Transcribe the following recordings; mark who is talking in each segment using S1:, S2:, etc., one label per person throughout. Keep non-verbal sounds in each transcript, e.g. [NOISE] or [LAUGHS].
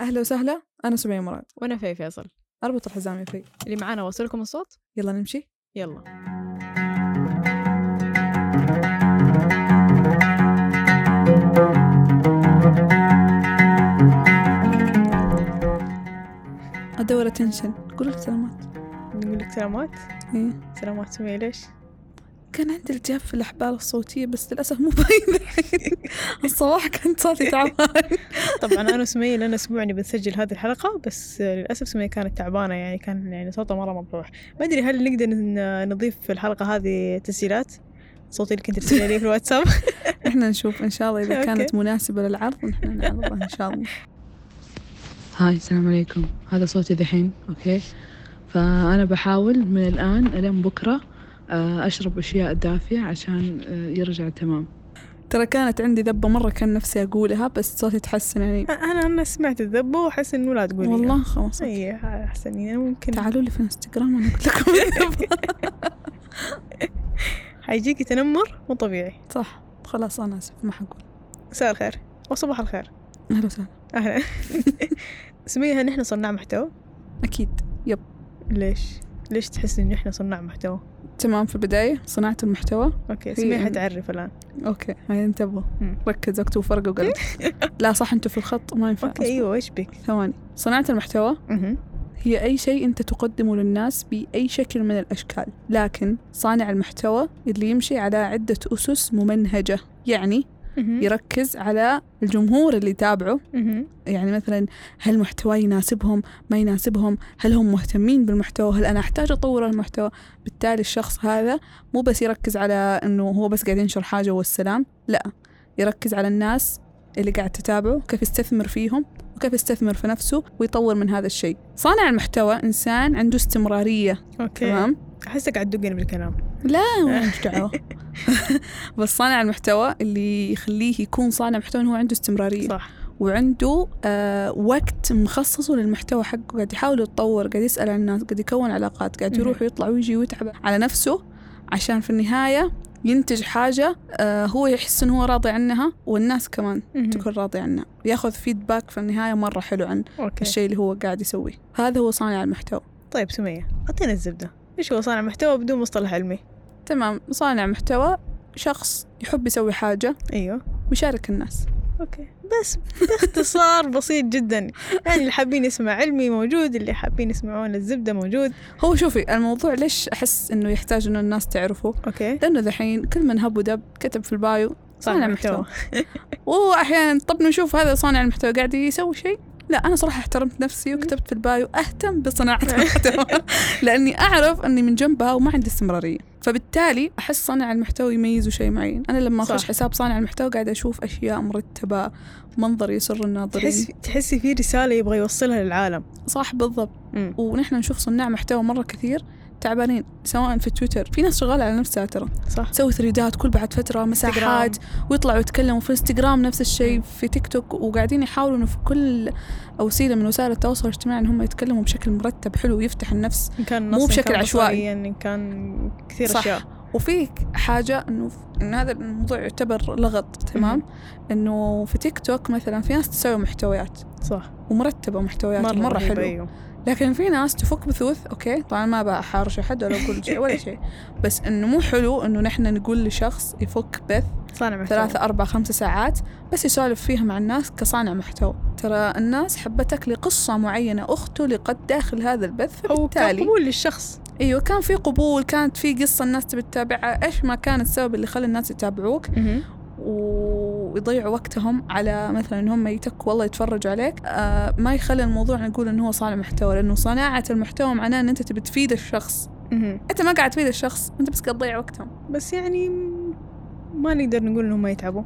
S1: أهلا وسهلا أنا سمية مراد.
S2: وأنا في فيصل.
S1: أربط الحزام يا في.
S2: اللي معانا وصلكم الصوت؟
S1: يلا نمشي.
S2: يلا.
S1: أدور أتنشن قول لك سلامات
S2: نقول لك سلامات؟
S1: إيه.
S2: سلامات سمية ليش؟
S1: كان عندي التهاب في الأحبال الصوتية بس للأسف مو باين الحين [LAUGHS] الصباح كنت صوتي تعبان. [LAUGHS]
S2: طبعا أنا وسمية لنا أسبوع نبي نسجل هذه الحلقة بس للأسف سمية كانت تعبانة يعني كان يعني صوتها مرة مبروح. ما أدري هل نقدر نضيف في الحلقة هذه تسجيلات؟ صوتي اللي كنت تسجلي لي في الواتساب. [LAUGHS]
S1: إحنا نشوف إن شاء الله إذا
S2: okay.
S1: كانت مناسبة للعرض نحن نعرضها إن شاء الله.
S3: hi السلام عليكم. هذا صوتي دحين okay. فأنا بحاول من الآن الين بكرة آه، أشرب أشياء دافية عشان آه، يرجع تمام.
S1: ترى كانت عندي ذبة مرة كان نفسي أقولها بس صوتي تحسن يعني.
S2: أنا أنا سمعت الذبة وأحس إنه لا تقولي
S1: والله خلاص.
S2: إي أحسن يعني ممكن.
S1: تعالوا لي في إنستغرام وأنا أقول لكم الذبة. [LAUGHS]
S2: حيجيكي تنمر؟ مو طبيعي.
S1: صح. خلاص أنا آسف ما حقول.
S2: مساء الخير وصباح الخير.
S1: أهلا وسهلا.
S2: أهلا. [LAUGHS] سمية هل نحن صناع محتوى.
S1: أكيد.
S2: ليش؟ ليش تحس إنه إحنا صناع محتوى
S1: تمام في البداية صناعة المحتوى
S2: okay
S1: هي
S2: سمية حتعرف الآن
S1: okay هيا انتبهوا
S2: مم.
S1: ركز اكتبوا فرق وقلب [LAUGHS] لا صح أنتوا في الخط ما ينفع
S2: okay
S1: أصبر.
S2: أيوه إيش بك
S1: ثواني صناعة المحتوى. هي أي شيء أنت تقدمه للناس بأي شكل من الأشكال لكن صانع المحتوى اللي يمشي على عدة أسس ممنهجة يعني. يركز على الجمهور اللي يتابعه. يعني مثلا هل محتوى يناسبهم؟ ما يناسبهم؟ هل هم مهتمين بالمحتوى؟ هل أنا أحتاج أطور المحتوى؟ بالتالي الشخص هذا مو بس يركز على أنه هو بس قاعد ينشر حاجة والسلام لا. يركز على الناس اللي قاعد تتابعه كيف يستثمر فيهم وكيف يستثمر في نفسه ويطور من هذا الشيء. صانع المحتوى إنسان عنده استمرارية.
S2: أوكي.
S1: تمام؟
S2: أحسك قاعد تدقني بالكلام.
S1: لا [LAUGHS] مش دعوة [LAUGHS] بس صانع المحتوى اللي يخليه يكون صانع محتوى هو عنده استمرارية.
S2: صح.
S1: وعنده آه وقت مخصصه للمحتوى حقه. قاعد يحاول يتطور قاعد يسأل عن الناس قاعد يكون علاقات قاعد يروح. ويطلع ويجي ويتعب على نفسه عشان في النهاية ينتج حاجة آه هو يحس إنه هو راضي عنها والناس كمان. تكون راضية عنها. ياخذ فيدباك في النهاية مرة حلو عن
S2: أوكي.
S1: الشيء اللي هو قاعد يسويه. هذا هو صانع المحتوى.
S2: طيب سمية اعطينا الزبدة. إيش هو صانع محتوى بدون مصطلح علمي؟
S1: تمام صانع محتوى شخص يحب يسوي حاجة
S2: أيوه.
S1: ويشارك الناس.
S2: أوكي. بس باختصار [LAUGHS] بسيط جدا. يعني اللي حابين يسمع علمي موجود اللي حابين يسمعون الزبدة موجود.
S1: هو شوفي الموضوع ليش أحس إنه يحتاج إنه الناس تعرفه؟
S2: أوكي.
S1: لأنه ذحين كل من هب ودب كتب في البايو صانع محتوى. وأحيانا طب نشوف هذا صانع المحتوى قاعد يسوي شيء؟ لا أنا صراحة احترمت نفسي وكتبت في البايو أهتم بصناعة [LAUGHS] المحتوى. لأني أعرف أني من جنبها وما عندي استمرارية. فبالتالي أحس صانع المحتوى يميزه شيء معين أنا لما
S2: صح.
S1: حساب صانع المحتوى قاعدة أشوف أشياء مرتبة منظر يسر الناظرين.
S2: تحس تحسي في رسالة يبغى يوصلها للعالم.
S1: صح بالضبط. ونحن نشوف صناع محتوى مرة كثير تعبانين سواء في تويتر. في ناس شغالة على نفسها ترى.
S2: صح.
S1: تسوي ثريدات كل بعد فترة مساحات ويطلعوا يتكلموا في انستغرام نفس الشيء في تيك توك وقاعدين يحاولوا انه في كل وسيلة من وسائل التواصل الاجتماعي إن هم يتكلموا بشكل مرتب حلو ويفتح النفس.
S2: إن كان
S1: مو
S2: إن
S1: بشكل
S2: كان
S1: عشوائي.
S2: إن كان كثير
S1: صح.
S2: أشياء.
S1: وفي حاجة إنه إن هذا الموضوع يعتبر لغط تمام؟ إنه في تيك توك مثلا في ناس تسوي محتويات.
S2: صح.
S1: ومرتبة محتويات مرة, مرة
S2: رهيبة،
S1: حلو.
S2: أيوه.
S1: لكن في ناس تفك بثوث أوكي طبعا ما بحارش أحد ولا أقول شيء ولا شيء. [LAUGHS] بس إنه مو حلو إنه نحن نقول لشخص يفك بث
S2: صانع محتوى.
S1: ثلاثة أربع خمسة ساعات بس يسولف فيها مع الناس كصانع محتوى. ترى الناس حبتك لقصة معينة أخته لقد داخل هذا البث
S2: أو كان
S1: فبالتالي
S2: قبول للشخص.
S1: أيوة كان في قبول كانت في قصة الناس تبي تتابعها إيش ما كان السبب اللي خلى الناس يتابعوك؟ ويضيعوا وقتهم على مثلا إن هم يتكوا والله يتفرجوا عليك. آه ما يخلي الموضوع نقول إنه هو صانع محتوى لأنه صناعة المحتوى معناه إن أنت تبي تفيد الشخص. أنت ما قاعد تفيد الشخص أنت بس قاعد تضيع وقتهم.
S2: بس يعني ما نقدر نقول إنهم ما يتعبوا.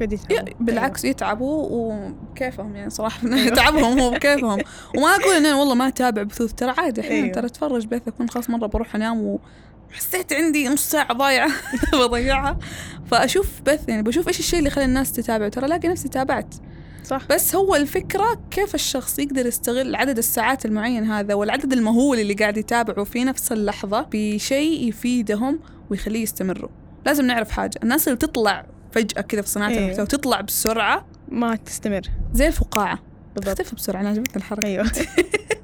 S2: قد يتعبوا.
S1: بالعكس يتعبوا وكيفهم يعني صراحة. [LAUGHS] تعبهم هو بكيفهم. وما أقول إن أنا والله ما أتابع بثوث ترى عادي أحيانا
S2: أيوة.
S1: ترى أتفرج بث أكون خلاص مرة بروح أنام وحسيت عندي نص ساعة ضايعة [LAUGHS] بضيعها. فأشوف بث يعني بشوف إيش الشيء اللي خلى الناس تتابع. ترى ألاقي نفسي تابعت.
S2: صح.
S1: بس هو الفكرة كيف الشخص يقدر يستغل عدد الساعات المعين هذا والعدد المهول اللي قاعد يتابعه في نفس اللحظة بشيء يفيدهم ويخليه يستمروا لازم نعرف حاجة. الناس اللي تطلع فجأة كذا في صناعة
S2: إيه.
S1: المحتوى تطلع بسرعة
S2: ما تستمر.
S1: زي الفقاعة.
S2: بالضبط.
S1: تختفي بسرعة. أنا عجبتني الحركة.
S2: أيوه.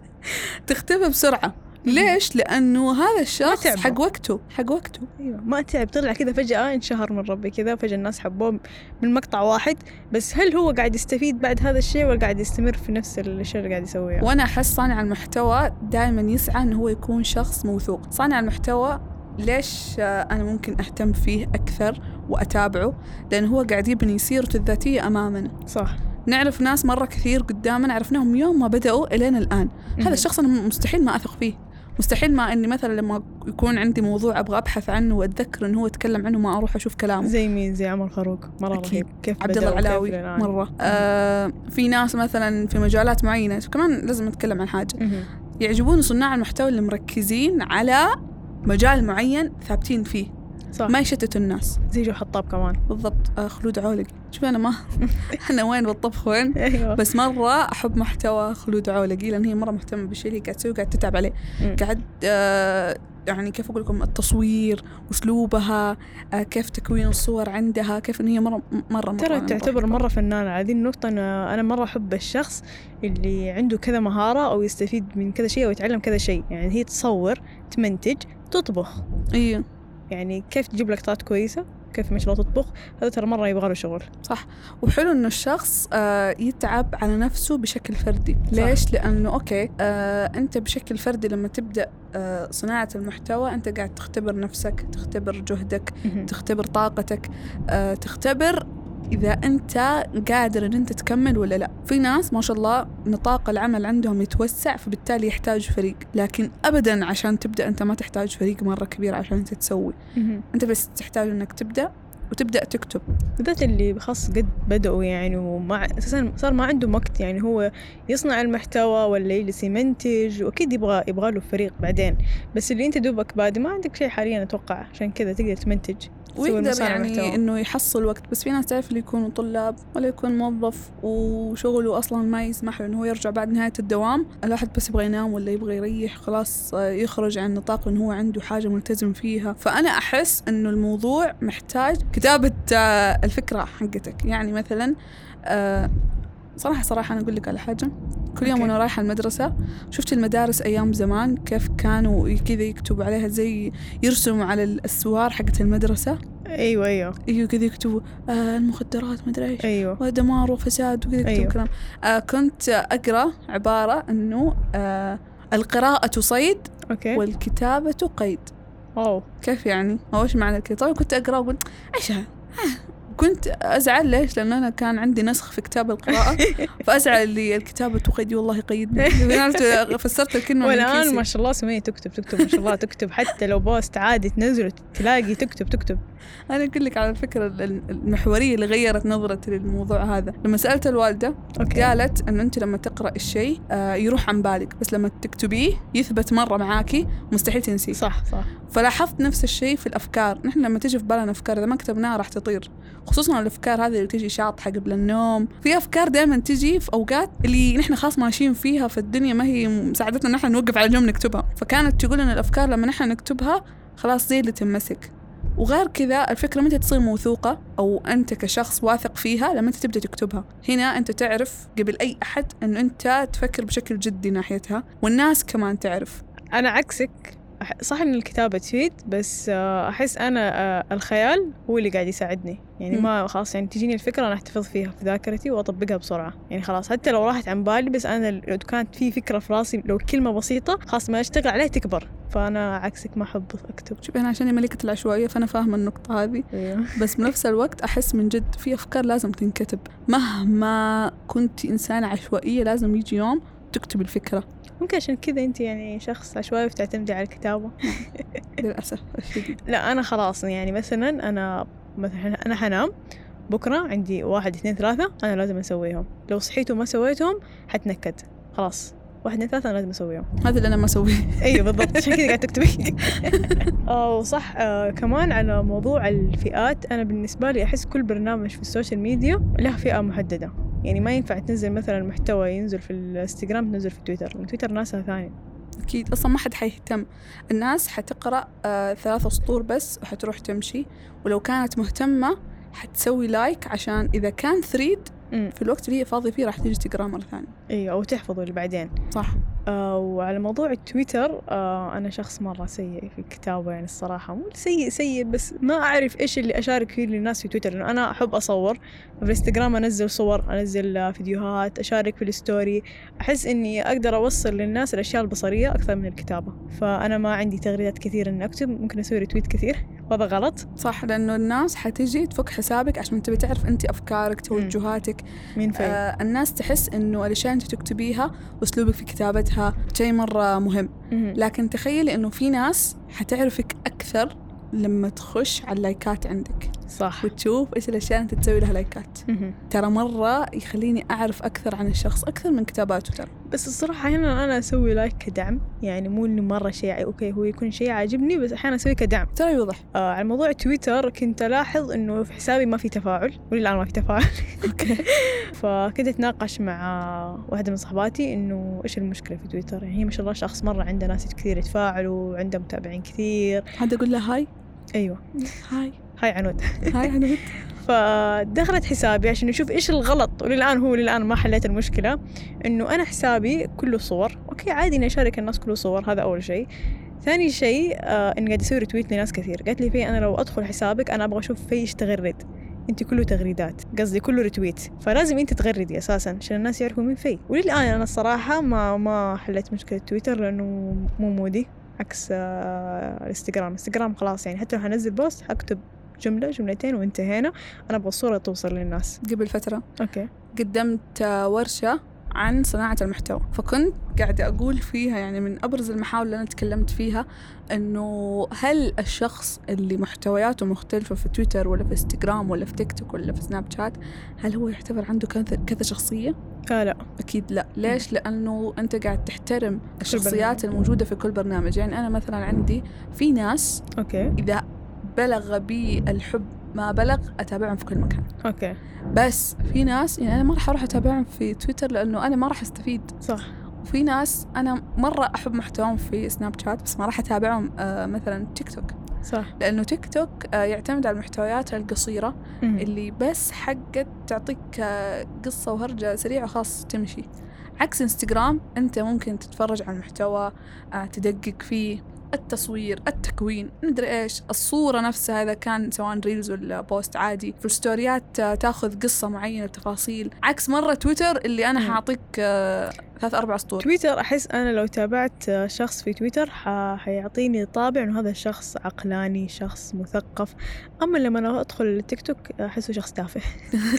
S2: [LAUGHS]
S1: تختفي بسرعة. ليش؟ لأنه هذا الشخص
S2: تعبه.
S1: حق وقته حق وقته.
S2: أيوه ما تعب. طلع كذا فجأة انشهر من ربي كذا فجأة الناس حبوه من مقطع واحد. بس هل هو قاعد يستفيد بعد هذا الشيء ولا قاعد يستمر في نفس الشيء اللي قاعد يسويه؟
S1: وأنا أحس صانع المحتوى دائما يسعى أنه هو يكون شخص موثوق. صانع المحتوى ليش آه، أنا ممكن أهتم فيه أكثر وأتابعه؟ لأنه هو قاعد يبني سيرته الذاتية أمامنا.
S2: صح.
S1: نعرف ناس مرة كثير قدامنا عرفناهم يوم ما بدأوا إلين الآن. هذا الشخص أنا مستحيل ما أثق فيه. مستحيل ما إني مثلا لما يكون عندي موضوع أبغى أبحث عنه وأتذكر إنه هو يتكلم عنه ما أروح أشوف كلامه.
S2: زي مين؟ زي عمر فاروق. مرة
S1: أكيد.
S2: رهيب. كيف
S1: عبد الله العلاوي. مرة. آه في ناس مثلا في مجالات معينة كمان لازم نتكلم عن حاجة.
S2: مهم.
S1: يعجبوني صناع المحتوى اللي مركزين على مجال معين ثابتين فيه.
S2: صح.
S1: ما يشتتوا الناس.
S2: زي جو حطاب كمان.
S1: بالضبط. آه خلود عولقي شوف أنا ما [LAUGHS] أنا وين بالطبخ وين؟
S2: أيوه.
S1: بس مرة أحب محتوى خلود عولقي لأن هي مرة مهتمة بالشيء اللي قاعد تسويه وقاعد تتعب عليه. قاعد آه يعني كيف أقول لكم؟ التصوير أسلوبها آه كيف تكوين الصور عندها كيف إن هي مرة مرة مرة
S2: ترى تعتبر. مرة فنانة. هذه النقطة أنا أنا مرة أحب الشخص اللي عنده كذا مهارة أو يستفيد من كذا شيء أو يتعلم كذا شيء. يعني هي تصور تمنتج تطبخ.
S1: إيه.
S2: يعني كيف تجيب لقطات كويسة؟ كيف ما شاء الله تطبخ؟ هذا ترى مرة يبغى له شغل.
S1: صح. وحلو إنه الشخص آه يتعب على نفسه بشكل فردي. ليش؟ لأنه أوكي آه أنت بشكل فردي لما تبدأ آه صناعة المحتوى أنت قاعد تختبر نفسك تختبر جهدك تختبر طاقتك تختبر إذا أنت قادر إن أنت تكمل ولا لا. في ناس ما شاء الله نطاق العمل عندهم يتوسع فبالتالي يحتاج فريق. لكن أبدا عشان تبدأ أنت ما تحتاج فريق مرة كبير عشان أنت تسوي. أنت بس تحتاج إنك تبدأ وتبدأ تكتب.
S2: بالذات اللي خاص قد بدأوا يعني ومع أساسا صار ما عندهم وقت. يعني هو يصنع المحتوى ولا يجلس يمنتج وأكيد يبغى يبغى له فريق بعدين. بس اللي أنت دوبك بادي ما عندك شيء حاليا أتوقع عشان كذا تقدر تمنتج.
S1: ويقدر يعني
S2: محتوى.
S1: إنه يحصل وقت. بس في ناس تعرف اللي يكونوا طلاب ولا يكون موظف وشغله أصلا ما يسمح له إنه هو يرجع بعد نهاية الدوام. الواحد بس يبغى ينام ولا يبغى يريح خلاص آه، يخرج عن نطاق إنه هو عنده حاجة ملتزم فيها. فأنا أحس إنه الموضوع محتاج كتابة آه، الفكرة حقتك. يعني مثلا آه، صراحة صراحة أنا أقول لك على حاجة كل يوم. وأنا رايحة المدرسة شفت المدارس أيام زمان كيف كانوا كذا يكتبوا عليها زي يرسموا على الأسوار حقت المدرسة
S2: أيوة أيوة
S1: أيوه كذا يكتبوا آه المخدرات مدري إيش
S2: أيوة
S1: ودمار وفساد وكذا يكتبوا
S2: أيوه.
S1: كلام آه كنت أقرأ عبارة إنه آه القراءة صيد
S2: أوكي
S1: والكتابة قيد
S2: واو
S1: كيف يعني؟ أو إيش معنى الكتابة؟ طبعا كنت أقرأ واقول إيش هذا؟ كنت أزعل ليش؟ لأن أنا كان عندي نسخ في كتاب القراءة [LAUGHS] فأزعل اللي الكتابة قيدي والله قيدني [LAUGHS] فسرت
S2: والآن
S1: كيسي.
S2: ما شاء الله سمية تكتب تكتب ما شاء الله تكتب. حتى لو بوست عادي تنزله تلاقي تكتب تكتب.
S1: أنا أقول لك على الفكرة ال- المحورية اللي غيرت نظرتي للموضوع هذا. لما سألت الوالدة
S2: أوكي.
S1: قالت انه أنت لما تقرأ الشيء آه، يروح عن بالك بس لما تكتبيه يثبت مرة معاكي مستحيل تنسيه.
S2: صح صح.
S1: فلاحظت نفس الشيء في الأفكار. نحن لما تجي في بالنا أفكار إذا ما كتبناها راح تطير. خصوصا الأفكار هذه اللي تجي شاطحة قبل النوم. في أفكار دائما تجي في أوقات اللي نحن خلاص ماشيين فيها فالدنيا ما هي مساعدتنا نحن نوقف على جنب نكتبها. فكانت تقول إن الأفكار لما نحن نكتبها خلاص زي اللي تنمسك وغير كذا الفكرة متى تصير موثوقة أو أنت كشخص واثق فيها لما أنت تبدأ تكتبها. هنا أنت تعرف قبل أي أحد أنه أنت تفكر بشكل جدي ناحيتها والناس كمان تعرف.
S2: أنا عكسك. صح إن الكتابة تفيد بس آه، أحس أنا آه، الخيال هو اللي قاعد يساعدني. يعني. ما خلاص يعني تجيني الفكرة أنا أحتفظ فيها في ذاكرتي وأطبقها بسرعة. يعني خلاص حتى لو راحت عن بالي بس أنا لو كانت في فكرة في راسي لو كلمة بسيطة خلاص ما أشتغل عليها تكبر. فأنا عكسك ما أحب أكتب.
S1: شوف أنا عشان ملكة العشوائية فأنا فاهمة النقطة هذه. [LAUGHS] بس بنفس الوقت أحس من جد في أفكار لازم تنكتب. مهما كنت إنسانة عشوائية لازم يجي يوم تكتب الفكرة.
S2: ممكن عشان كذا أنت يعني شخص عشوائي وتعتمدي على الكتابة. [LAUGHS]
S1: للأسف
S2: لا أنا خلاص يعني مثلا أنا مثلا أنا حنام بكرة عندي واحد اثنين ثلاثة أنا لازم أسويهم. لو صحيت وما سويتهم حتنعد. خلاص واحد اثنين ثلاثة أنا لازم أسويهم.
S1: هذا اللي أنا ما أسويه. [LAUGHS]
S2: أيوه بالضبط. عشان كذا قاعد تكتبي [LAUGHS] وصح آه كمان على موضوع الفئات أنا بالنسبة لي أحس كل برنامج في ال social media له فئة محددة. يعني ما ينفع تنزل مثلا محتوى ينزل في الإنستغرام تنزل في تويتر لأن تويتر ناسها ثاني
S1: أكيد. أصلا ما حد حيهتم. الناس حتقرأ آه ثلاثة سطور بس وحتروح تمشي. ولو كانت مهتمة حتسوي like عشان إذا كان thread
S2: مم.
S1: في الوقت اللي هي فاضية فيه راح تيجي تقراه مرة ثانية.
S2: أيوه أو تحفظه اللي بعدين.
S1: صح.
S2: آه وعلى موضوع التويتر آه أنا شخص مرة سيء في الكتابة يعني الصراحة. مو سيء سيء بس ما أعرف إيش اللي أشارك فيه للناس في تويتر. لأنه أنا أحب أصور في الإنستغرام أنزل صور أنزل آه، فيديوهات أشارك في ال story. أحس إني أقدر أوصل للناس الأشياء البصرية أكثر من الكتابة. فأنا ما عندي تغريدات كثير إني أكتب ممكن أسوي retweet كثير. وهذا غلط.
S1: صح لأنه الناس حتيجي تخش حسابك عشان تبي تعرف أنت أفكارك توجهاتك.
S2: مين في
S1: آه الناس تحس إنه الأشياء أنت تكتبيها وأسلوبك في كتابتها شيء مرة مهم.
S2: مهم.
S1: لكن تخيلي إنه في ناس حتعرفك أكثر لما تخش على اللايكات عندك.
S2: صح.
S1: وتشوف إيش الأشياء اللي أنت تسوي لها لايكات. ترى مرة يخليني أعرف أكثر عن الشخص أكثر من كتاباته ترى.
S2: بس الصراحة أحيانا أنا أسوي like كدعم يعني مو إنه مرة شيء أوكي هو يكون شيء عاجبني بس أحيانا أسويه كدعم.
S1: ترى يوضح.
S2: آه على موضوع تويتر كنت ألاحظ إنه في حسابي ما في تفاعل وللآن ما في تفاعل.
S1: أوكي. [LAUGHS]
S2: فكنت أتناقش مع واحدة من صحباتي إنه إيش المشكلة في تويتر؟ يعني هي ما شاء الله شخص مرة عنده ناس كثير يتفاعلوا وعنده متابعين كثير.
S1: حد أقول له hi؟
S2: أيوة.
S1: hi.
S2: hi عنود.
S1: hi عنود. [LAUGHS]
S2: فدخلت حسابي عشان نشوف إيش الغلط وللآن هو للان ما حليت المشكلة إنه أنا حسابي كله صور. أوكي عادي إني أشارك الناس كله صور هذا أول شيء. ثاني شيء آه إني قاعد أسوي retweet لناس كثير. قالت لي في أنا لو أدخل حسابك أنا أبغى أشوف في إيش تغرد. أنت كله تغريدات. قصدي كله retweet فلازم أنت تغردي أساسا عشان الناس يعرفوا مين في. وللآن أنا الصراحة ما ما حليت مشكلة تويتر لأنه مو مودي. عكس آه الإنستغرام. الانستغرام خلاص يعني حتى لو حنزل post حكتب جملة جملتين وانتهينا. أنا أبغى الصورة توصل للناس.
S1: قبل فترة
S2: أوكي.
S1: قدمت ورشة عن صناعة المحتوى فكنت قاعدة أقول فيها يعني من أبرز المحاور اللي أنا تكلمت فيها أنه هل الشخص اللي محتوياته مختلفة في تويتر ولا في إنستغرام ولا في تيك توك ولا في سناب شات هل هو يعتبر عنده كذا كذا شخصية؟
S2: آه لا.
S1: أكيد لا. ليش؟ لأنه أنت قاعد تحترم الشخصيات. الموجودة في كل برنامج. يعني أنا مثلا عندي في ناس
S2: أوكي.
S1: إذا بلغ بي الحب ما بلغ أتابعهم في كل مكان.
S2: أوكي.
S1: بس في ناس يعني أنا ما راح أروح أتابعهم في تويتر لأنه أنا ما راح أستفيد.
S2: صح.
S1: وفي ناس أنا مرة أحب محتواهم في سناب شات بس ما راح أتابعهم آه مثلا تيك توك
S2: صح.
S1: لأنه تيك توك آه يعتمد على المحتويات القصيرة
S2: مم.
S1: اللي بس حقت تعطيك آه قصة وهرجة سريعة وخلاص تمشي. عكس إنستغرام أنت ممكن تتفرج على المحتوى آه تدقق فيه. التصوير التكوين مدري إيش الصورة نفسها إذا كان سواء reels ولا post عادي في الستوريات تاخذ قصة معينة بتفاصيل عكس مرة تويتر اللي أنا. حاعطيك آه، ثلاث أربع سطور.
S2: تويتر أحس أنا لو تابعت شخص في تويتر ح... حيعطيني طابع إنه هذا الشخص عقلاني شخص مثقف. أما لما أنا أدخل التيك توك أحسه شخص تافه.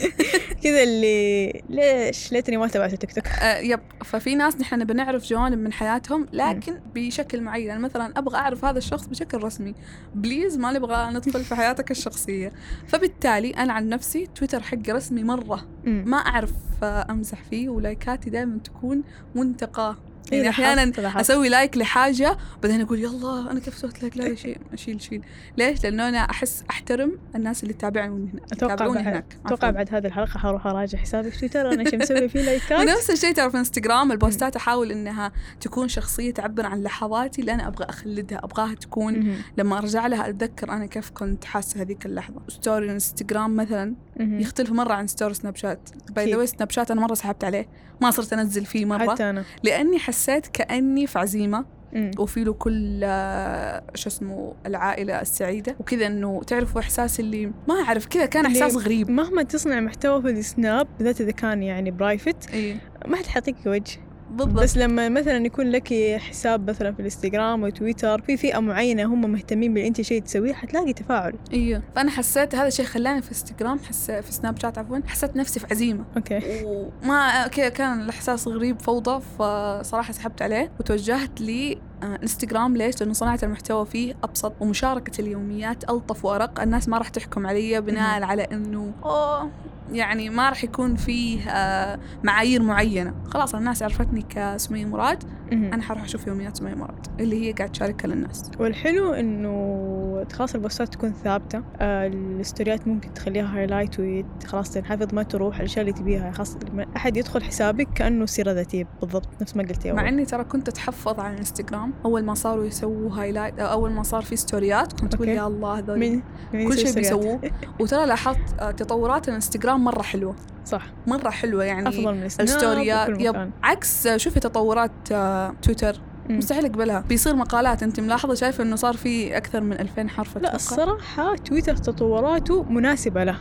S2: [LAUGHS] كذا اللي ليش؟ ليتني ما تابعت التيك توك.
S1: آه yep. ففي ناس نحن نبي نعرف جوانب من حياتهم لكن بشكل معين. يعني مثلا أبغى أعرف هذا الشخص بشكل رسمي. please ما نبغى ندخل في حياتك الشخصية. فبالتالي أنا عن نفسي تويتر حقي رسمي مرة.
S2: مم.
S1: ما أعرف آه، أمزح فيه. ولايكاتي دائما تكون منتقاه. يعني
S2: أحيانا.
S1: أسوي like لحاجة بعدين أقول يلا أنا كيف سويت like لا شيء اشيل شيل ليش؟ لأنه أنا أحس أحترم الناس اللي تتابعني هنا
S2: بعد
S1: هناك عفواً.
S2: بعد هذه الحلقة حروح أراجع حسابي في تويتر أنا شو مسوي فيه [LAUGHS] لايكات
S1: ونفس الشيء ترى في إنستغرام البوستات أحاول إنها تكون شخصية تعبر عن لحظاتي اللي أنا أبغى أخلدها أبغاها تكون. لما أرجع لها أتذكر أنا كيف كنت حاسة هذيك اللحظة story الانستغرام مثلا. يختلف مرة عن story سناب شات باي. ذا سناب شات أنا مرة سحبت عليه ما صرت أنزل فيه مرة
S2: حتى أنا
S1: لأني حسيت كأني في عزيمة.
S2: مم.
S1: وفي له كل آه، شو اسمه العائلة السعيدة. وكذا إنه تعرفوا إحساس اللي ما أعرف كذا كان إحساس غريب.
S2: مهما تصنع محتوى في السناب بالذات إذا كان يعني private
S1: اي
S2: ما حد حيعطيك وجه.
S1: بالضبط.
S2: بس لما مثلا يكون لك حساب مثلا في الإنستغرام وتويتر في فئة معينة هم مهتمين باللي انت شيء تسويه حتلاقي تفاعل.
S1: أيوه. فأنا حسيت هذا الشيء خلاني في إنستغرام حس في سناب شات عفوا حسيت نفسي في عزيمة.
S2: okay.
S1: وما كان الإحساس غريب فوضى فصراحة سحبت عليه. وتوجهت لي آه، إنستغرام. ليش؟ لأنه صناعة المحتوى فيه أبسط ومشاركة اليوميات ألطف وأرق، الناس ما راح تحكم علي بناء. على إنه أوه يعني ما راح يكون فيه آه، معايير معينة، خلاص الناس عرفتني كسمية مراد،. أنا حروح أشوف يوميات سمية مراد اللي هي قاعد تشاركها للناس.
S2: والحلو إنه إنه خلاص البوستات تكون ثابتة آه الستوريات ممكن تخليها highlight وخلاص تنحفظ ما تروح الأشياء اللي تبيها خلاص أحد يدخل حسابك كأنه سيرة ذاتية بالضبط نفس ما قلتي
S1: مع
S2: أول
S1: إني ترى كنت أتحفظ على الإنستغرام أول ما صاروا يسووا highlight أو أول ما صار في ستوريات كنت أقول
S2: okay.
S1: يا الله هذول كل شيء؟ بيسووه [LAUGHS] وترى لاحظت آه، تطورات الإنستغرام مرة حلوة.
S2: صح.
S1: مرة حلوة يعني
S2: أفضل من
S1: الستوريات.
S2: yep.
S1: عكس شوفي تطورات آه، تويتر. مستحيل أقبلها. بيصير مقالات. أنت ملاحظة شايفة إنه صار في أكثر من 2000 حرف
S2: لا
S1: أتوقع.
S2: الصراحة تويتر تطوراته مناسبة له.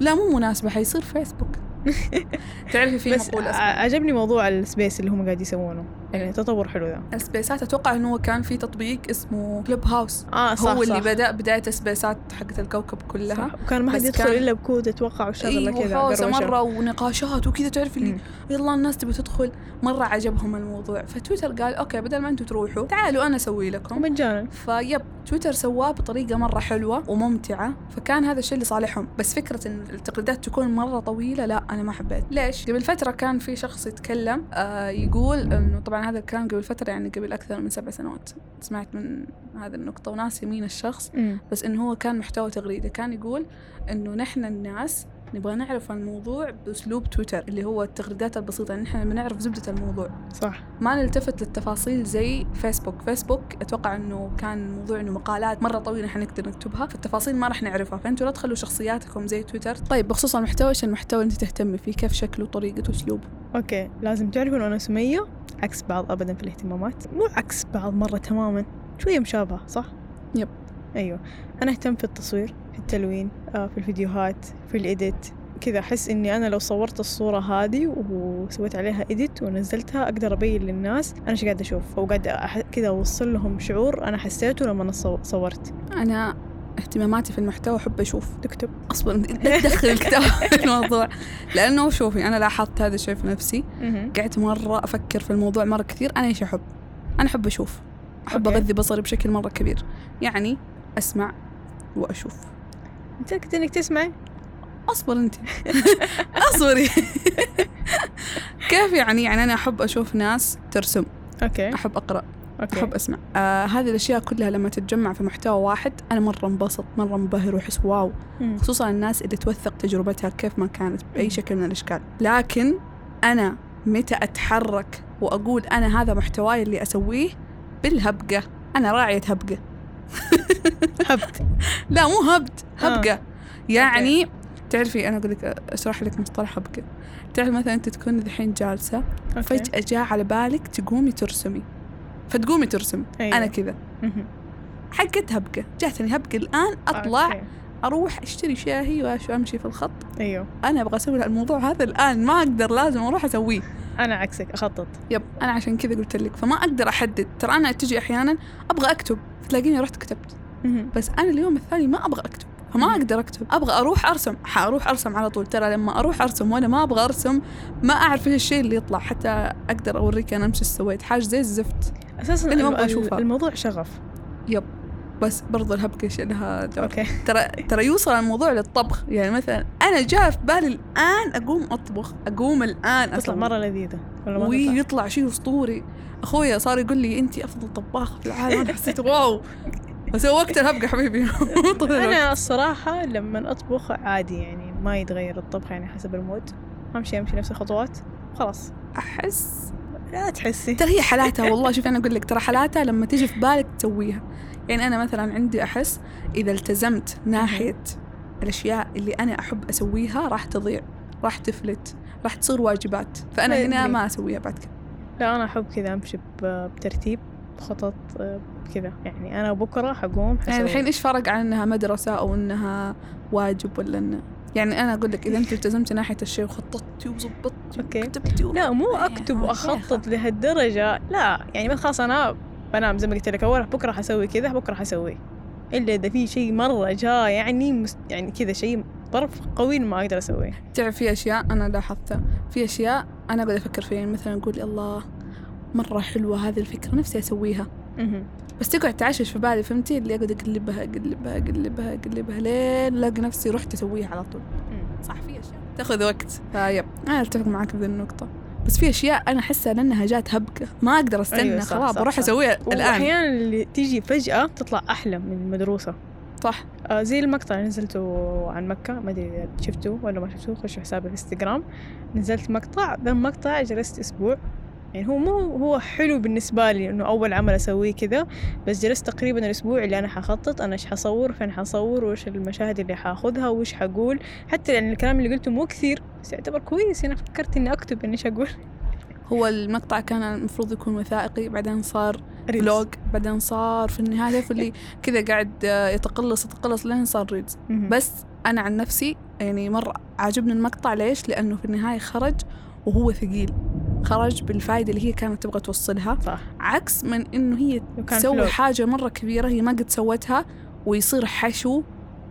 S1: لا مو مناسبة. حيصير فيسبوك. تعرفي في
S2: بس
S1: اسمها؟
S2: عجبني موضوع ال space اللي هم قاعد يسوونه. يعني تطور حلو ذا
S1: السبيسات أتوقع إنه كان في تطبيق اسمه كلوب هاوس
S2: آه صح
S1: هو اللي
S2: صح.
S1: بدأ بداية السبيسات حقت الكوكب كلها.
S2: صح. وكان ما حد يدخل
S1: كان-
S2: إلا بكود أتوقع وشغله
S1: أيوه
S2: كذا
S1: حوسه. مرة ونقاشات وكذا. تعرف اللي. يلا الناس تبي تدخل؟ مرة عجبهم الموضوع. فتويتر قال أوكي بدل ما أنتم تروحوا تعالوا أنا أسوي لكم.
S2: ومجانا
S1: فيب تويتر سواه بطريقة مرة حلوة وممتعة. فكان هذا الشيء لصالحهم بس فكرة إن التغريدات تكون مرة طويلة لا. أنا ما حبيت. ليش؟ قبل فترة كان في شخص يتكلم آه يقول إنه طبعا هذا الكلام قبل فترة يعني قبل أكثر من سبع سنوات. سمعت من هذه النقطة وناس يمين الشخص
S2: مم.
S1: بس إنه هو كان محتوى تغريده كان يقول إنه نحن الناس نبغى نعرف الموضوع بأسلوب تويتر اللي هو التغريدات البسيطة يعني نحن بنعرف زبدة الموضوع.
S2: صح.
S1: ما نلتفت للتفاصيل زي فيسبوك فيسبوك أتوقع إنه كان موضوع إنه مقالات مرة طويلة حنقدر نكتبها فالتفاصيل ما راح نعرفها. فأنتوا لا تخلوا شخصياتكم زي تويتر. طيب بخصوص المحتوى إيش المحتوى اللي أنت تهتمي فيه؟ كيف شكله طريقته أسلوبه؟
S2: okay لازم تعرفوا انه أنا سمية عكس بعض ابدا في الاهتمامات. مو عكس بعض مرة تماما. شوية مشابهة صح؟
S1: يب.
S2: أيوه. أنا أهتم في التصوير. التلوين آه في الفيديوهات في الإيديت. كذا أحس إني أنا لو صورت الصورة هذه وسويت عليها إيديت ونزلتها أقدر أبين للناس أنا إيش قاعدة أشوف. وقاعدة أح- كذا أوصل لهم شعور أنا حسيته لما صو- صورت.
S1: أنا اهتماماتي في المحتوى أحب أشوف.
S2: تكتب.
S1: أصبر [LAUGHS] لا تدخل الكتاب في الموضوع. لأنه شوفي أنا لاحظت هذا الشيء في نفسي. قعدت مرة أفكر في الموضوع مرة كثير أنا إيش أحب؟ أنا أحب أشوف. أحب. أغذي بصري بشكل مرة كبير. يعني أسمع وأشوف.
S2: متأكد إنك تسمعي؟
S1: أصبر أنت. [LAUGHS] أصبري. [LAUGHS] كيف يعني؟ يعني أنا أحب أشوف ناس ترسم.
S2: okay.
S1: أحب أقرأ.
S2: okay.
S1: أحب أسمع. آه هذه الأشياء كلها لما تتجمع في محتوى واحد أنا مرة انبسط مرة منبهر وأحس wow.
S2: مم.
S1: خصوصا الناس اللي توثق تجربتها كيف ما كانت
S2: مم.
S1: بأي شكل من الأشكال. لكن أنا متى أتحرك وأقول أنا هذا محتواي اللي أسويه؟ بالهبقة. أنا راعية هبقة.
S2: هبد. [LAUGHS]
S1: لا مو هبد
S2: آه.
S1: هبقة يعني تعرفي أنا أقول لك أشرح لك مصطلح هبقة. تعرفي مثلا أنت تكون الحين جالسة
S2: okay.
S1: فجأة جاء على بالك تقومي ترسمي. فتقومي ترسمي
S2: أيوة.
S1: أنا كذا. حقت هبقة. جاتني هبقة. الآن أطلع
S2: okay.
S1: أروح أشتري شاهي وأمشي في الخط.
S2: أيوه.
S1: أنا أبغى أسوي الموضوع هذا الآن. ما أقدر لازم أروح أسويه.
S2: أنا عكسك أخطط.
S1: يب أنا عشان كذا قلت لك. فما أقدر أحدد. ترى أنا تجي أحيانا أبغى أكتب. تلاقيني رحت كتبت. بس أنا اليوم الثاني ما أبغى أكتب فما. أقدر أكتب. أبغى أروح أرسم. حأروح أرسم على طول. ترى لما أروح أرسم وأنا ما أبغى أرسم ما أعرف إيش الشيء اللي يطلع. حتى أقدر أوريك أنا إيش سويت. حاجة زي الزفت.
S2: أساسا
S1: اللي ما أبغى أشوفها.
S2: الموضوع شغف.
S1: يب. بس برضو الهبقة شيء لها دور.
S2: okay.
S1: ترى ترى يوصل الموضوع للطبخ. يعني مثلا أنا جاء في بالي الآن أقوم أطبخ. أقوم الآن
S2: تطلع. مرة لذيذة. ولا
S1: ويطلع شيء أسطوري. أخويا صار يقول لي انت أفضل طباخة في العالم. أنا [LAUGHS] حسيت wow. بس هو [LAUGHS] وقت الهبقه حبيبي.
S2: أنا الصراحة لما أطبخ عادي يعني ما يتغير الطبخ يعني حسب ال mood. أمشي أمشي نفس الخطوات خلاص.
S1: أحس.
S2: لا تحسي.
S1: ترى هي حالاتها والله. شوف أنا أقول لك ترى حالاتها لما تيجي في بالك تسويها. يعني أنا مثلا عندي أحس إذا التزمت ناحية الأشياء اللي أنا أحب أسويها راح تضيع راح تفلت راح تصير واجبات. فأنا
S2: ما
S1: هنا. ما أسويها بعد كذا
S2: لا أنا أحب كذا أمشي ب- بترتيب. خطط آه، كذا. يعني أنا بكرة حقوم حسوي
S1: يعني الحين إيش فرق عن إنها مدرسة أو إنها واجب ولا إنه؟ يعني أنا أقول لك إذا أنت التزمتي ناحية الشيء وخططتي وظبطتي. وكتبتي و...
S2: لا مو
S1: يعني
S2: أكتب
S1: يا
S2: وأخطط لهالدرجة. لا يعني بس خلاص أنا بنام زي ما قلت لك أول بكرة حسوي كذا بكرة حسوي. إلا إذا في شيء مرة جاء يعني مست... يعني كذا شيء ظرف قوي ما أقدر أسويه.
S1: تعرف في أشياء أنا لاحظتها. في أشياء أنا أقعد أفكر فيها. يعني مثلا أقول الله مرة حلوة هذه الفكرة نفسي أسويها.
S2: مهم.
S1: بس تقعد تعشش في بالي فهمتي؟ اللي أقعد أقلبها أقلبها أقلبها أقلبها لين ألاقي نفسي رحت أسويها على طول. صح. في أشياء تاخذ وقت. فيب. أنا أتفق معك بذي النقطة. بس في أشياء أنا أحسها لأنها جات هبكة. ما أقدر أستنى.
S2: أيوة
S1: خلاص بروح. أسويها الآن.
S2: واحيانا اللي تيجي فجأة تطلع أحلى من المدروسه
S1: صح.
S2: آه زي المقطع اللي نزلته عن مكة ما أدري إذا شفتوه ولا ما شفتوه خشوا حسابي في انستغرام نزلت مقطع ذا المقطع جلست أسبوع. يعني هو مو هو حلو بالنسبة لي إنه أول عمل أسويه كذا بس جلست تقريبا الأسبوع اللي أنا حخطط أنا إيش حصور فين حصور وإيش المشاهد اللي حاخذها وإيش حقول حتى يعني الكلام اللي قلته مو كثير بس يعتبر كويس أنا فكرت إني أكتب إني إيش أقول
S1: هو المقطع كان المفروض يكون وثائقي بعدين صار. فلوج بعدين صار في النهاية اللي كذا قاعد يتقلص يتقلص لين صار
S2: مهم.
S1: بس أنا عن نفسي يعني مرة عاجبني المقطع ليش؟ لأنه في النهاية خرج وهو ثقيل خرج بالفائدة اللي هي كانت تبغى توصلها.
S2: صح.
S1: عكس من إنه هي تسوي. حاجة مرة كبيرة هي ما قد سوتها ويصير حشو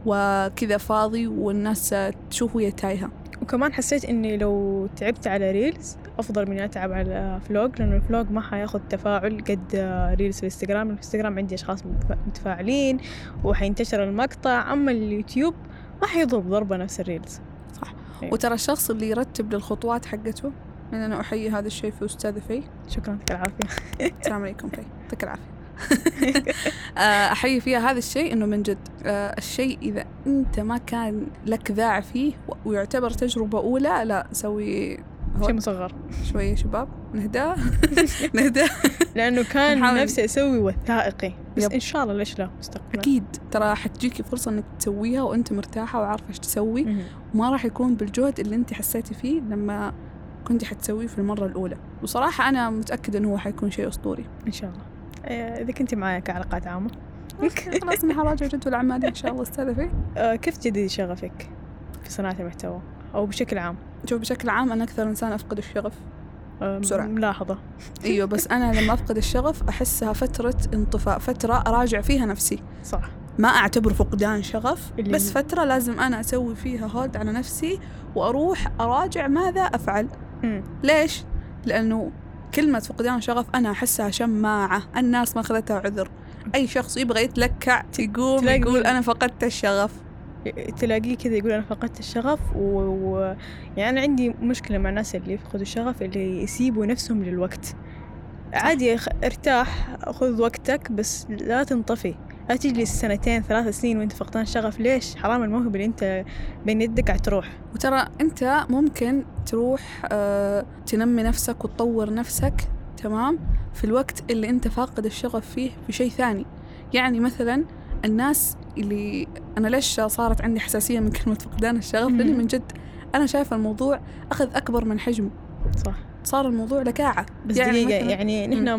S1: وكذا فاضي والناس تشوف وهي تايهة.
S2: وكمان حسيت إني لو تعبت على reels أفضل من أتعب على vlog لأنه ال vlog ما حياخذ تفاعل قد reels في الانستغرام الانستغرام عندي أشخاص متف- متفاعلين وحينتشر المقطع أما اليوتيوب ما حيضرب ضربة نفس ال reels.
S1: صح.
S2: إيه.
S1: وترى الشخص اللي يرتب للخطوات حقته من أنا أحيي هذا الشيء في أستاذة في.
S2: شكرا يعطيك العافية.
S1: السلام عليكم في يعطيك العافية. [LAUGHS] [LAUGHS] آه، أحيي فيها هذا الشيء إنه من جد آه، الشيء إذا أنت ما كان لك ذاع فيه ويعتبر تجربة أولى لا سوي
S2: شيء مصغر.
S1: شوية شباب. نهدى. [LAUGHS] نهدى.
S2: لأنه كان
S1: نحاول.
S2: نفسي أسوي وثائقي. بس
S1: يب.
S2: إن شاء الله ليش لا؟ مستقبلا.
S1: أكيد. ترى حتجيكي فرصة إنك تسويها وأنت مرتاحة وعارفة إيش تسوي. وما راح يكون بالجهد اللي أنت حسيتي فيه لما كنت حتسويه في المرة الأولى. وصراحة أنا متأكدة إنه هو حيكون شيء أسطوري.
S2: إن شاء الله. آه، إذا كنتي معايا كعلاقات عامة
S1: خلاص أنا حراجع جدول أعمالي إن شاء الله أستاذة [LAUGHS]
S2: آه، كيف تجدد شغفك في صناعة المحتوى؟ أو بشكل عام؟
S1: شوف بشكل عام أنا أكثر إنسان أفقد الشغف.
S2: آه،
S1: بسرعة.
S2: ملاحظة. [LAUGHS]
S1: أيوه بس أنا لما أفقد الشغف أحسها فترة انطفاء فترة اراجع فيها نفسي.
S2: صح.
S1: ما اعتبره فقدان شغف
S2: اللي-
S1: بس فترة لازم أنا أسوي فيها هولد على نفسي وأروح أراجع ماذا أفعل.
S2: مم.
S1: ليش؟ لأنه كلمة فقدان شغف أنا أحسها شماعة الناس ما أخذتها عذر. أي شخص يبغى يتلكع
S2: تلاقي
S1: يقول أنا فقدت الشغف.
S2: تلاقيه كذا يقول أنا فقدت الشغف و... و... يعني أنا عندي مشكلة مع الناس اللي يفقدوا الشغف اللي يسيبوا نفسهم للوقت. عادي. ارتاح خذ وقتك بس لا تنطفي. لا تجلس سنتين ثلاث سنين وانت فقدان شغف ليش؟ حرام الموهبة اللي انت بين يدك قاعد تروح.
S1: وترى أنت ممكن تروح آه تنمي نفسك وتطور نفسك تمام؟ في الوقت اللي أنت فاقد الشغف فيه في شيء ثاني. يعني مثلا الناس اللي أنا ليش صارت عندي حساسية من كلمة فقدان الشغف؟
S2: مهم.
S1: من جد أنا شايفة الموضوع أخذ أكبر من حجمه
S2: صح.
S1: صار الموضوع لكاعة.
S2: بس يعني دقيقة يعني نحن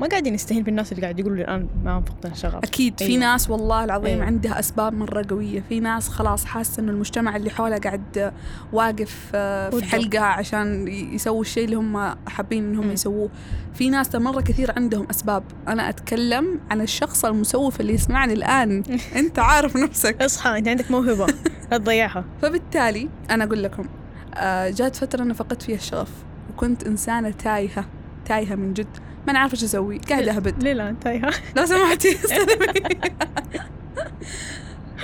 S2: ما قاعدين نستهين بالناس اللي قاعد يقولوا الآن ما فقدان شغف
S1: أكيد في
S2: أيوة.
S1: ناس والله العظيم
S2: أيوة.
S1: عندها أسباب مرة قوية. في ناس خلاص حاسة إنه المجتمع اللي حولها قاعد واقف آه، في. حلقة عشان يسووا الشيء اللي هم حابين إنهم. يسووه. في ناس مرة كثير عندهم أسباب. أنا أتكلم عن الشخص المسوف اللي يسمعني الآن. [LAUGHS] أنت عارف نفسك.
S2: اصحى أنت عندك موهبة. لا تضيعها. [LAUGHS]
S1: فبالتالي أنا أقول لكم آه، جات فترة أنا فقدت فيها الشغف. وكنت إنسانة تايهة تايهة من جد. ما أنا عارفة إيش أسوي. قاعدة أهبد.
S2: ليه لا تايهة.
S1: لو سمحتي. [LAUGHS]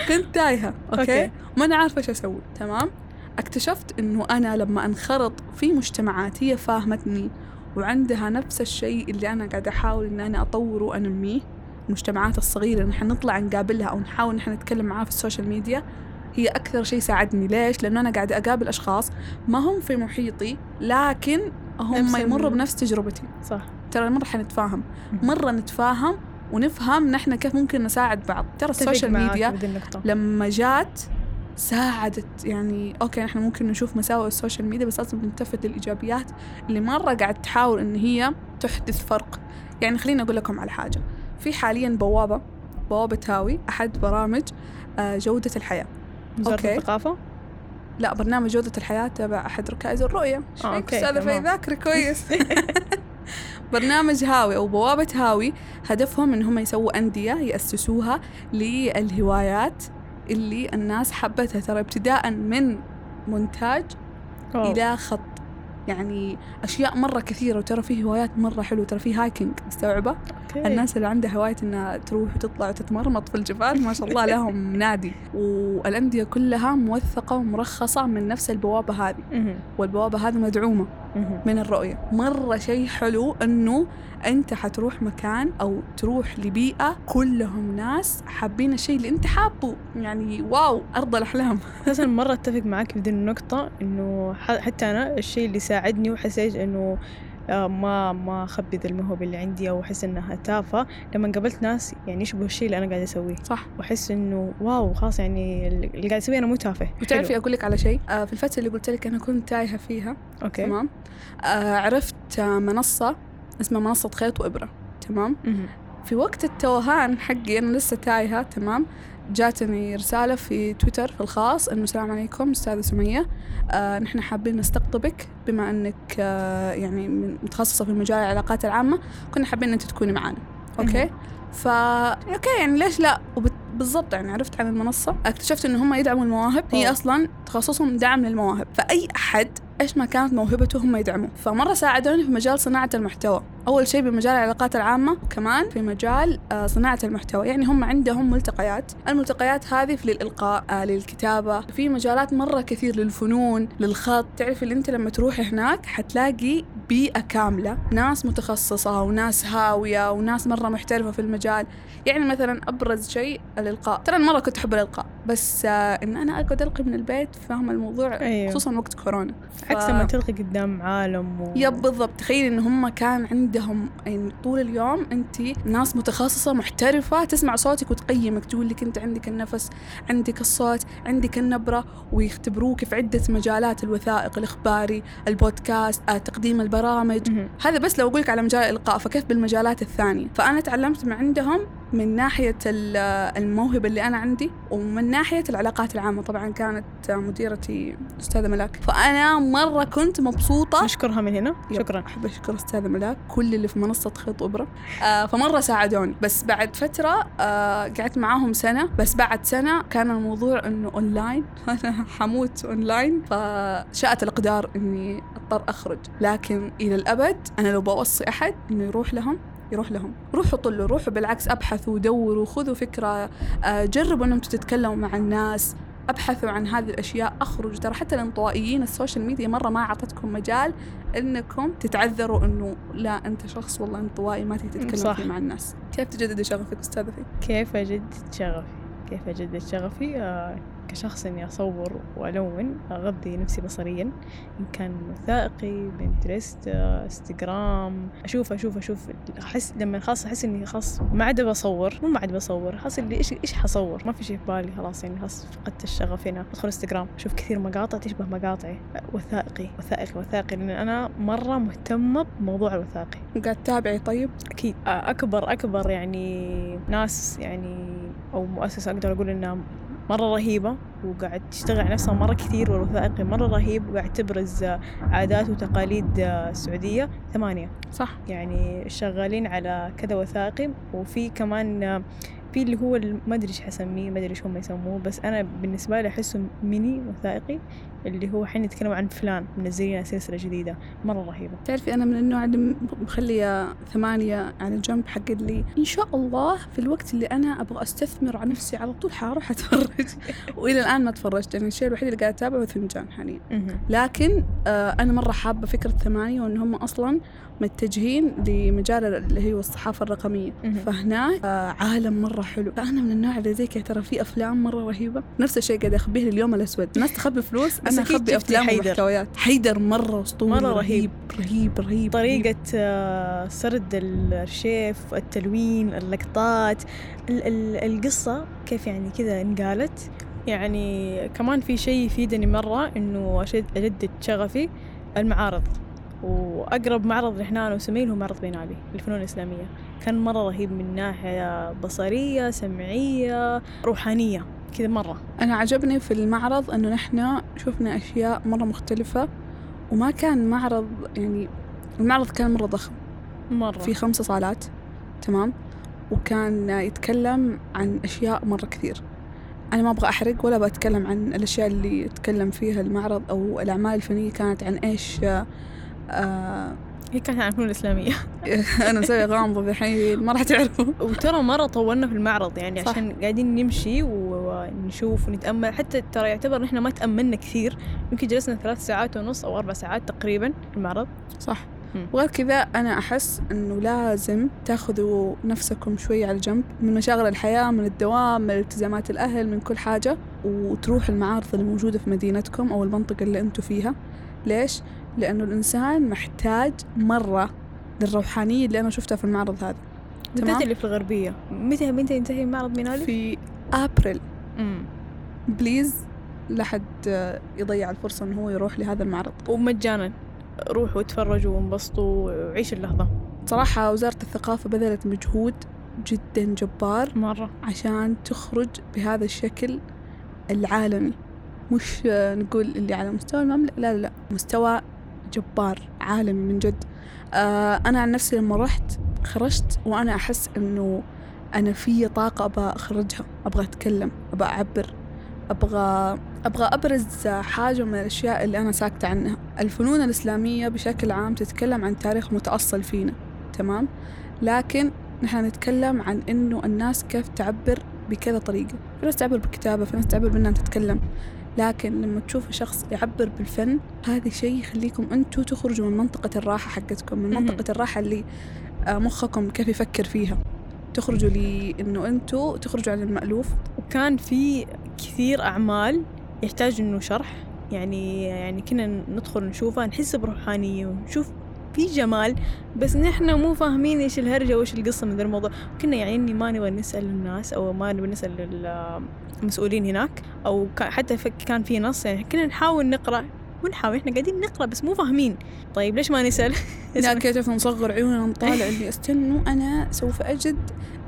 S1: كنت تايهة
S2: okay.
S1: ما أنا عارفة إيش أسوي تمام؟ اكتشفت إنه أنا لما أنخرط في مجتمعات هي فاهمتني وعندها نفس الشيء اللي أنا قاعدة أحاول إن أنا أطوره وأنميه. المجتمعات الصغيرة نحن نطلع نقابلها أو نحاول نحن نتكلم معاها في ال social media. هي أكثر شيء ساعدني. ليش؟ لأنه أنا قاعدة أقابل أشخاص ما هم في محيطي لكن هم يمروا بنفس تجربتي.
S2: صح.
S1: ترى مرة حنتفاهم. مرة نتفاهم ونفهم نحن كيف ممكن نساعد بعض. ترى ال
S2: social media
S1: لما جات ساعدت. يعني okay نحن ممكن نشوف مساوئ ال social media بس لازم نلتفت للإيجابيات اللي مرة قاعد تحاول إن هي تحدث فرق. يعني خليني أقول لكم على حاجة. في حاليا بوابة بوابة هاوي أحد برامج آه، جودة الحياة.
S2: وزارة
S1: okay.
S2: الثقافة
S1: لا برنامج جودة الحياة تبع أحد ركائز الرؤية
S2: آه، okay،
S1: أستاذة في. ذاكري كويس [LAUGHS] [LAUGHS] برنامج هاوي أو بوابة هاوي هدفهم إن هم يسووا أندية يأسسوها للهوايات اللي الناس حبتها ترى ابتداء من مونتاج. إلى خط يعني أشياء مرة كثيرة وترى في هوايات مرة حلوة ترى في hiking مستوعبة
S2: okay.
S1: الناس اللي عندها هواية إنها تروح وتطلع وتتمرمط في الجبال ما شاء الله [LAUGHS] لهم نادي والأندية كلها موثقة ومرخصة من نفس البوابة هذه
S2: مهم.
S1: والبوابة هذه مدعومة
S2: مهم.
S1: من الرؤية. مرة شيء حلو أنه أنت حتروح مكان أو تروح لبيئة كلهم ناس حابين الشيء اللي أنت حابه. يعني واو أرض الأحلام. [LAUGHS]
S2: أساسا مرة أتفق معك في إنه ح- حتى أنا الشيء اللي ساعدني وحسيت آه، ما ما اخبي ذا الموهبة اللي عندي أو أحس إنها تافهة. لما قابلت ناس يعني يشبهوا الشيء اللي أنا قاعدة أسويه.
S1: صح.
S2: وأحس إنه واو خلاص يعني اللي قاعد أسويه أنا مو تافه.
S1: وتعرفي. أقول لك على شيء؟ آه في الفترة اللي قلت لك أنا كنت تايهة فيها
S2: okay.
S1: تمام؟ آه عرفت آه منصة اسمها منصة خيط وإبرة تمام. في وقت التوهان حقي أنا لسه تايهة تمام؟ جاتني رسالة في تويتر في الخاص إنه السلام عليكم أستاذة سمية. آه نحن حابين نستقطبك بما إنك آه يعني متخصصة في مجال العلاقات العامة كنا حابين أنت تكوني معانا. okay؟ فا okay يعني ليش لا؟ بالضبط يعني عرفت عن المنصة اكتشفت إن هم يدعموا المواهب. هي. أصلا تخصصهم دعم للمواهب. فأي أحد إيش ما كانت موهبته هم يدعموه فمرة ساعدوني في مجال صناعة المحتوى. أول شيء بمجال العلاقات العامة وكمان في مجال آه، صناعة المحتوى. يعني هم عندهم ملتقيات. الملتقيات هذه في للإلقاء آه، للكتابة. في مجالات مرة كثير للفنون للخط. تعرفي اللي أنت لما تروحي هناك حتلاقي بيئة كاملة. ناس متخصصة وناس هاوية وناس مرة محترفة في المجال. يعني مثلا أبرز شيء الإلقاء. ترى أنا مرة كنت أحب الإلقاء بس آه، إن أنا أقعد ألقي من البيت فاهمه الموضوع
S2: أيوه.
S1: خصوصا وقت كورونا.
S2: عكس لما تلقي قدام عالم و...
S1: يب بالضبط. تخيل إن هم كان عندهم يعني طول اليوم انت ناس متخصصة محترفة تسمع صوتك وتقيمك تقول لك أنت عندك النفس عندك الصوت عندك النبرة ويختبروك في عدة مجالات الوثائق الإخباري البودكاست آه، تقديم البرامج. هذا بس لو أقولك على مجال الإلقاء فكيف بالمجالات الثانية؟ فأنا تعلمت من عندهم من ناحية ال- الموهبة اللي أنا عندي ومن ناحية العلاقات العامة. طبعا كانت مديرتي أستاذة ملاك. فأنا مرة كنت مبسوطة.
S2: نشكرها من هنا. شكرا.
S1: أحب أشكر أستاذة ملاك. كل اللي في منصة خيط إبرة آه فمرة ساعدوني. بس بعد فترة آه قعدت معاهم سنة. بس بعد سنة كان الموضوع إنه أونلاين. [LAUGHS] أنا حموت أونلاين. فشاءت الأقدار إني أضطر أخرج. لكن إلى الأبد أنا لو بوصي أحد إنه يروح لهم يروح لهم. روحوا طلوا روحوا بالعكس أبحثوا ودوروا خذوا فكرة آه جربوا أنهم تتكلموا مع الناس أبحثوا عن هذه الأشياء. اخرجوا ترى حتى الانطوائيين ال social media مرة ما أعطتكم مجال إنكم تتعذروا إنه لا أنت شخص والله انطوائي ما تقدر تتكلم. فيه مع الناس. كيف تجدد شغفك أستاذة فيه
S2: كيف أجدد شغفي؟ كيف أجدد شغفي؟ آه كشخص إني أصور وألون أغذي نفسي بصريا إن كان وثائقي بنترست إنستغرام أشوف أشوف أشوف أحس لما خلاص أحس إني خلاص ما عاد بصور مو ما عاد بصور خلاص اللي إيش إيش حصور؟ ما في شيء في بالي خلاص يعني خلاص فقدت الشغف هنا. أدخل إنستغرام أشوف كثير مقاطع تشبه مقاطعي. وثائقي وثائقي وثائقي لأن أنا مرة مهتمة بموضوع الوثائقي.
S1: قاعد تتابعي طيب؟
S2: أكيد. أكبر أكبر يعني ناس يعني أو مؤسسة أقدر أقول إنها مرة رهيبة وقاعد تشتغل على نفسها مرة كثير والوثائقي مرة رهيب وقاعد تبرز عادات وتقاليد السعودية ثمانية.
S1: صح.
S2: يعني شغالين على كذا وثائقي وفي كمان في اللي هو ما أدري إيش حسميه ما أدري إيش هم يسموه بس أنا بالنسبة لي احسه ميني وثائقي. اللي هو حين يتكلم عن فلان منزلين سلسلة جديدة مرة رهيبة.
S1: تعرفي أنا من النوع اللي م- مخلية ثمانية على جنب حق اللي إن شاء الله في الوقت اللي أنا أبغى أستثمر على نفسي على طول حروح أتفرج. [LAUGHS] وإلى الآن ما تفرجت يعني الشيء الوحيد اللي قاعد أتابعه فنجان حاليا. لكن آه أنا مرة حابة فكرة ثمانية وإن هم أصلا متجهين لمجال اللي هو الصحافة الرقمية. فهناك آه عالم مرة حلو. فأنا من النوع اللي زيك ترى في أفلام مرة رهيبة. نفس الشيء قاعد أخبيه لليوم الأسود. الناس تخبي فلوس أخبي
S2: شفتي
S1: أفلام
S2: حيدر.
S1: ومحتويات. حيدر مرة أسطوري
S2: مرة
S1: رهيب. رهيب رهيب, رهيب.
S2: طريقة آه، سرد الشيف التلوين اللقطات ال- ال- القصة كيف يعني كذا انقالت. يعني كمان في شيء يفيدني مرة إنه أشد أجدد شغفي المعارض. وأقرب معرض لهنا أنا وسميل هو معرض بينالي للفنون الإسلامية. كان مرة رهيب من ناحية بصرية سمعية روحانية. كذا مرة.
S1: أنا عجبني في المعرض أنه نحن شفنا أشياء مرة مختلفة وما كان معرض يعني المعرض كان مرة ضخم.
S2: مرة.
S1: في خمسة صالات تمام؟ وكان يتكلم عن أشياء مرة كثير. أنا ما أبغى أحرق ولا بتكلم عن الأشياء اللي يتكلم فيها المعرض أو الأعمال الفنية كانت عن إيش آه
S2: هي كانت عن الفنون الإسلامية. [LAUGHS]
S1: أنا مسوية غامضة الحين ما راح تعرفوا.
S2: وترى مرة طولنا في المعرض يعني
S1: صح.
S2: عشان قاعدين نمشي و... آه نشوف ونتأمل. حتى ترى يعتبر نحن ما تأملنا كثير. يمكن جلسنا ثلاث ساعات ونص أو أربع ساعات تقريبا في المعرض.
S1: صح. وغير كذا أنا أحس إنه لازم تاخذوا نفسكم شوي على جنب من مشاغل الحياة من الدوام من التزامات الأهل من كل حاجة وتروح المعارض اللي موجودة في مدينتكم أو المنطقة اللي أنتوا فيها. ليش؟ لأنه الإنسان محتاج مرة للروحانية اللي أنا شفتها في المعرض هذا.
S2: بالذات
S1: تمام.
S2: اللي في الغربية. متى متى ينتهي معرض مينالي؟
S1: في أبريل.
S2: مم.
S1: بليز لا حد آه، يضيع الفرصة إنه هو يروح لهذا المعرض.
S2: ومجانا. روحوا وتفرجوا وانبسطوا وعيشوا اللحظة.
S1: صراحة وزارة الثقافة بذلت مجهود جدا جبار
S2: مرة.
S1: عشان تخرج بهذا الشكل العالمي. مش نقول اللي على مستوى المملكة لا لا لا. مستوى جبار عالمي من جد. آه أنا عن نفسي لما رحت خرجت وأنا أحس إنه أنا في طاقة أبغى أخرجها أبغى أتكلم أبغى أعبر أبغى أبغى أبرز حاجة من الأشياء اللي أنا ساكتة عنها. الفنون الإسلامية بشكل عام تتكلم عن تاريخ متأصل فينا تمام؟ لكن نحن نتكلم عن إنه الناس كيف تعبر بكذا طريقة. في ناس تعبر بالكتابة في ناس تعبر بإنها تتكلم. لكن لما تشوف شخص يعبر بالفن هذا شيء يخليكم أنتوا تخرجوا من منطقة الراحة حقتكم من. منطقة الراحة اللي آه، مخكم كيف يفكر فيها. تخرجوا لإنه أنتوا تخرجوا عن المألوف.
S2: وكان في كثير أعمال يحتاج إنه شرح. يعني يعني كنا ندخل نشوفها نحس بروحانية ونشوف في جمال بس نحن مو فاهمين إيش الهرجة وإيش القصة من ذا الموضوع. كنا يعني إني ما نبغى نسأل الناس أو ما نبغى نسأل ال- المسؤولين هناك كا- حتى كان في نص يعني كنا نحاول نقرأ ونحاول إحنا قاعدين نقرأ بس مو فاهمين. طيب ليش ما نسأل؟ [LAUGHS]
S1: لا كيف نصغر عيوننا نطالع اللي استنوا أنا سوف أجد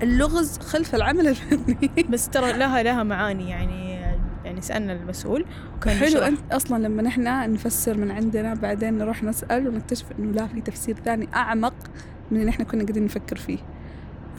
S1: اللغز خلف العمل الفني.
S2: بس ترى لها لها معاني يعني يعني سألنا المسؤول وكان
S1: حلو
S2: يشرح.
S1: أنت أصلا لما نحن نفسر من عندنا بعدين نروح نسأل ونكتشف إنه لا في تفسير ثاني أعمق من اللي نحن كنا قاعدين نفكر فيه.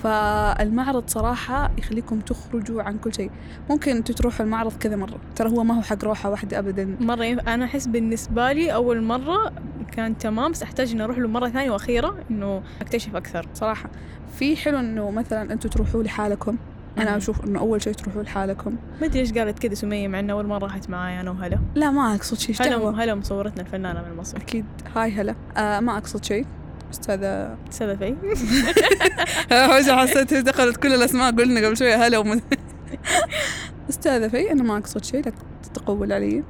S1: فالمعرض صراحة يخليكم تخرجوا عن كل شيء. ممكن أنتوا تروحوا المعرض كذا مرة. ترى هو ما هو حق روحة واحدة أبدا.
S2: مرة. أنا أحس بالنسبة لي أول مرة كان تمام بس أحتاج إني أروح له مرة ثانية وأخيرة إنه أكتشف أكثر.
S1: صراحة. في حلو إنه مثلا أنتوا تروحوا لحالكم. أنا
S2: مهم.
S1: أشوف إنه أول شيء تروحوا لحالكم.
S2: ما أدري إيش قالت كذا سمية مع إنه أول مرة راحت معايا أنا وهلا.
S1: لا ما أقصد شيء
S2: هلا هلا مصورتنا الفنانة من مصر.
S1: أكيد. هاي هلا. آه ما أقصد شيء أستاذة
S2: سبب في
S1: فجأة [LAUGHS] حسيت دخلت كل الأسماء قلنا قبل شوية هلا ومن... [LAUGHS] أستاذة في أنا ما أقصد شيء لا تتقول علي.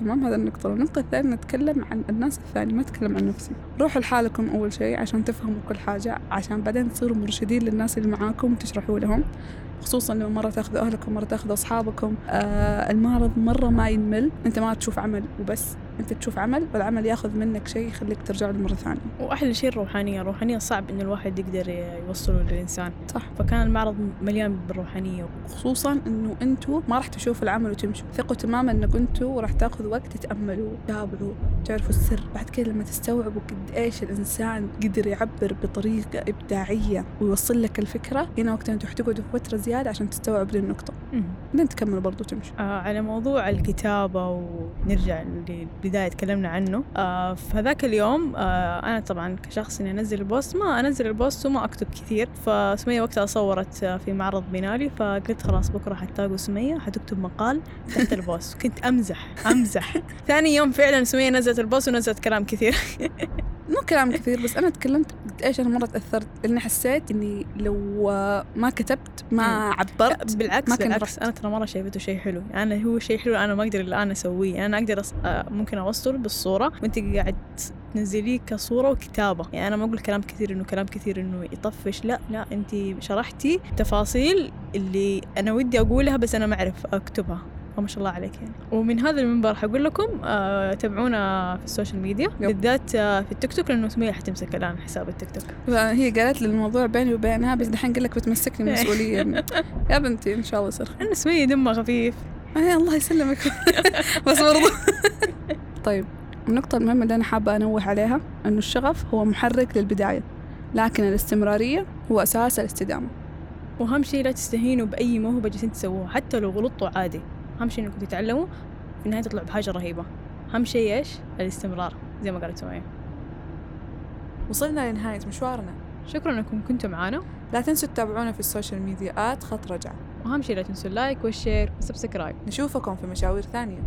S1: تمام هذا النقطة. النقطة الثانية نتكلم عن الناس الثانية ما نتكلم عن نفسي. روحوا لحالكم أول شيء عشان تفهموا كل حاجة عشان بعدين تصيروا مرشدين للناس اللي معاكم وتشرحوا لهم. خصوصا لما مرة تاخذوا أهلكم مرة تاخذوا أصحابكم. آه المعرض مرة ما ينمل أنت ما تشوف عمل وبس. أنت تشوف عمل والعمل ياخذ منك شيء يخليك ترجع له مرة ثانية.
S2: وأحلى شيء الروحانية. الروحانية صعب إنه الواحد يقدر يوصله للإنسان.
S1: صح.
S2: فكان المعرض مليان بالروحانية.
S1: خصوصا إنه أنتوا ما راح تشوفوا العمل وتمشوا. ثقوا تماما إنك أنتوا راح تاخذوا وقت تتأملوا تتابعوا تعرفوا السر. بعد كده لما تستوعبوا قد إيش الإنسان قدر يعبر بطريقة إبداعية ويوصل لك الفكرة هنا وقتها أنتوا حتقعدوا فترة زيادة عشان تستوعبوا دي النقطة.
S2: مهم.
S1: بعدين تكملوا برضو تمشوا
S2: آه على موضوع الكتابة ونرجع للبداية تكلمنا عنه. آه في هذاك اليوم آه أنا طبعا كشخص إني أنزل ال post ما أنزل ال post وما أكتب كثير. فسمية وقتها صورت آه، في معرض بينالي فقلت خلاص بكرة حتلاقوا سمية حتكتب مقال تحت ال post. [LAUGHS] كنت أمزح أمزح. [LAUGHS] ثاني يوم فعلا سمية نزلت ال post ونزلت كلام كثير. [LAUGHS]
S1: مو كلام كثير بس أنا تكلمت قد إيش أنا مرة تأثرت لأني حسيت إني لو ما كتبت ما عبرت.
S2: بالعكس
S1: ما كان
S2: بالعكس. أنا ترى مرة شايفته شيء حلو. يعني هو شيء حلو أنا ما أقدر الآن أسويه. أنا أقدر أص... آه، ممكن أوصل بالصورة وأنت قاعد تنزليه كصورة وكتابة. يعني أنا ما أقول كلام كثير إنه كلام كثير إنه يطفش. لا لا أنت شرحتي تفاصيل اللي أنا ودي أقولها بس أنا ما أعرف أكتبها. فما شاء الله عليك يعني. ومن هذا المنبر حقول لكم آه تابعونا في ال social
S1: media.
S2: بالذات آه في التيك توك لأنه سمية حتمسك الآن حساب التيك توك.
S1: فهي قالت لي الموضوع بيني وبينها بس دحين قال لك بتمسكني [LAUGHS] مسؤولية. يا بنتي إن شاء الله يصير
S2: أنا سمية دمها خفيف.
S1: آه الله يسلمك. [LAUGHS] بس برضو. طيب النقطة المهمة اللي أنا حابة أنوه عليها أنه الشغف هو محرك للبداية لكن الاستمرارية هو أساس الاستدامة.
S2: وأهم شيء لا تستهينوا بأي موهبة جالسين تسووها حتى لو غلطتوا عادي. أهم شيء إنكم تتعلموا في النهاية تطلعوا بحاجة رهيبة. أهم شيء إيش؟ الاستمرار زي ما قالت سمية
S1: وصلنا لنهاية مشوارنا.
S2: شكرا إنكم كنتوا معانا
S1: لا تنسوا تتابعونا في ال social media at خط رجع.
S2: وأهم شيء لا تنسوا ال like وال share وال subscribe.
S1: نشوفكم في مشاوير ثانية.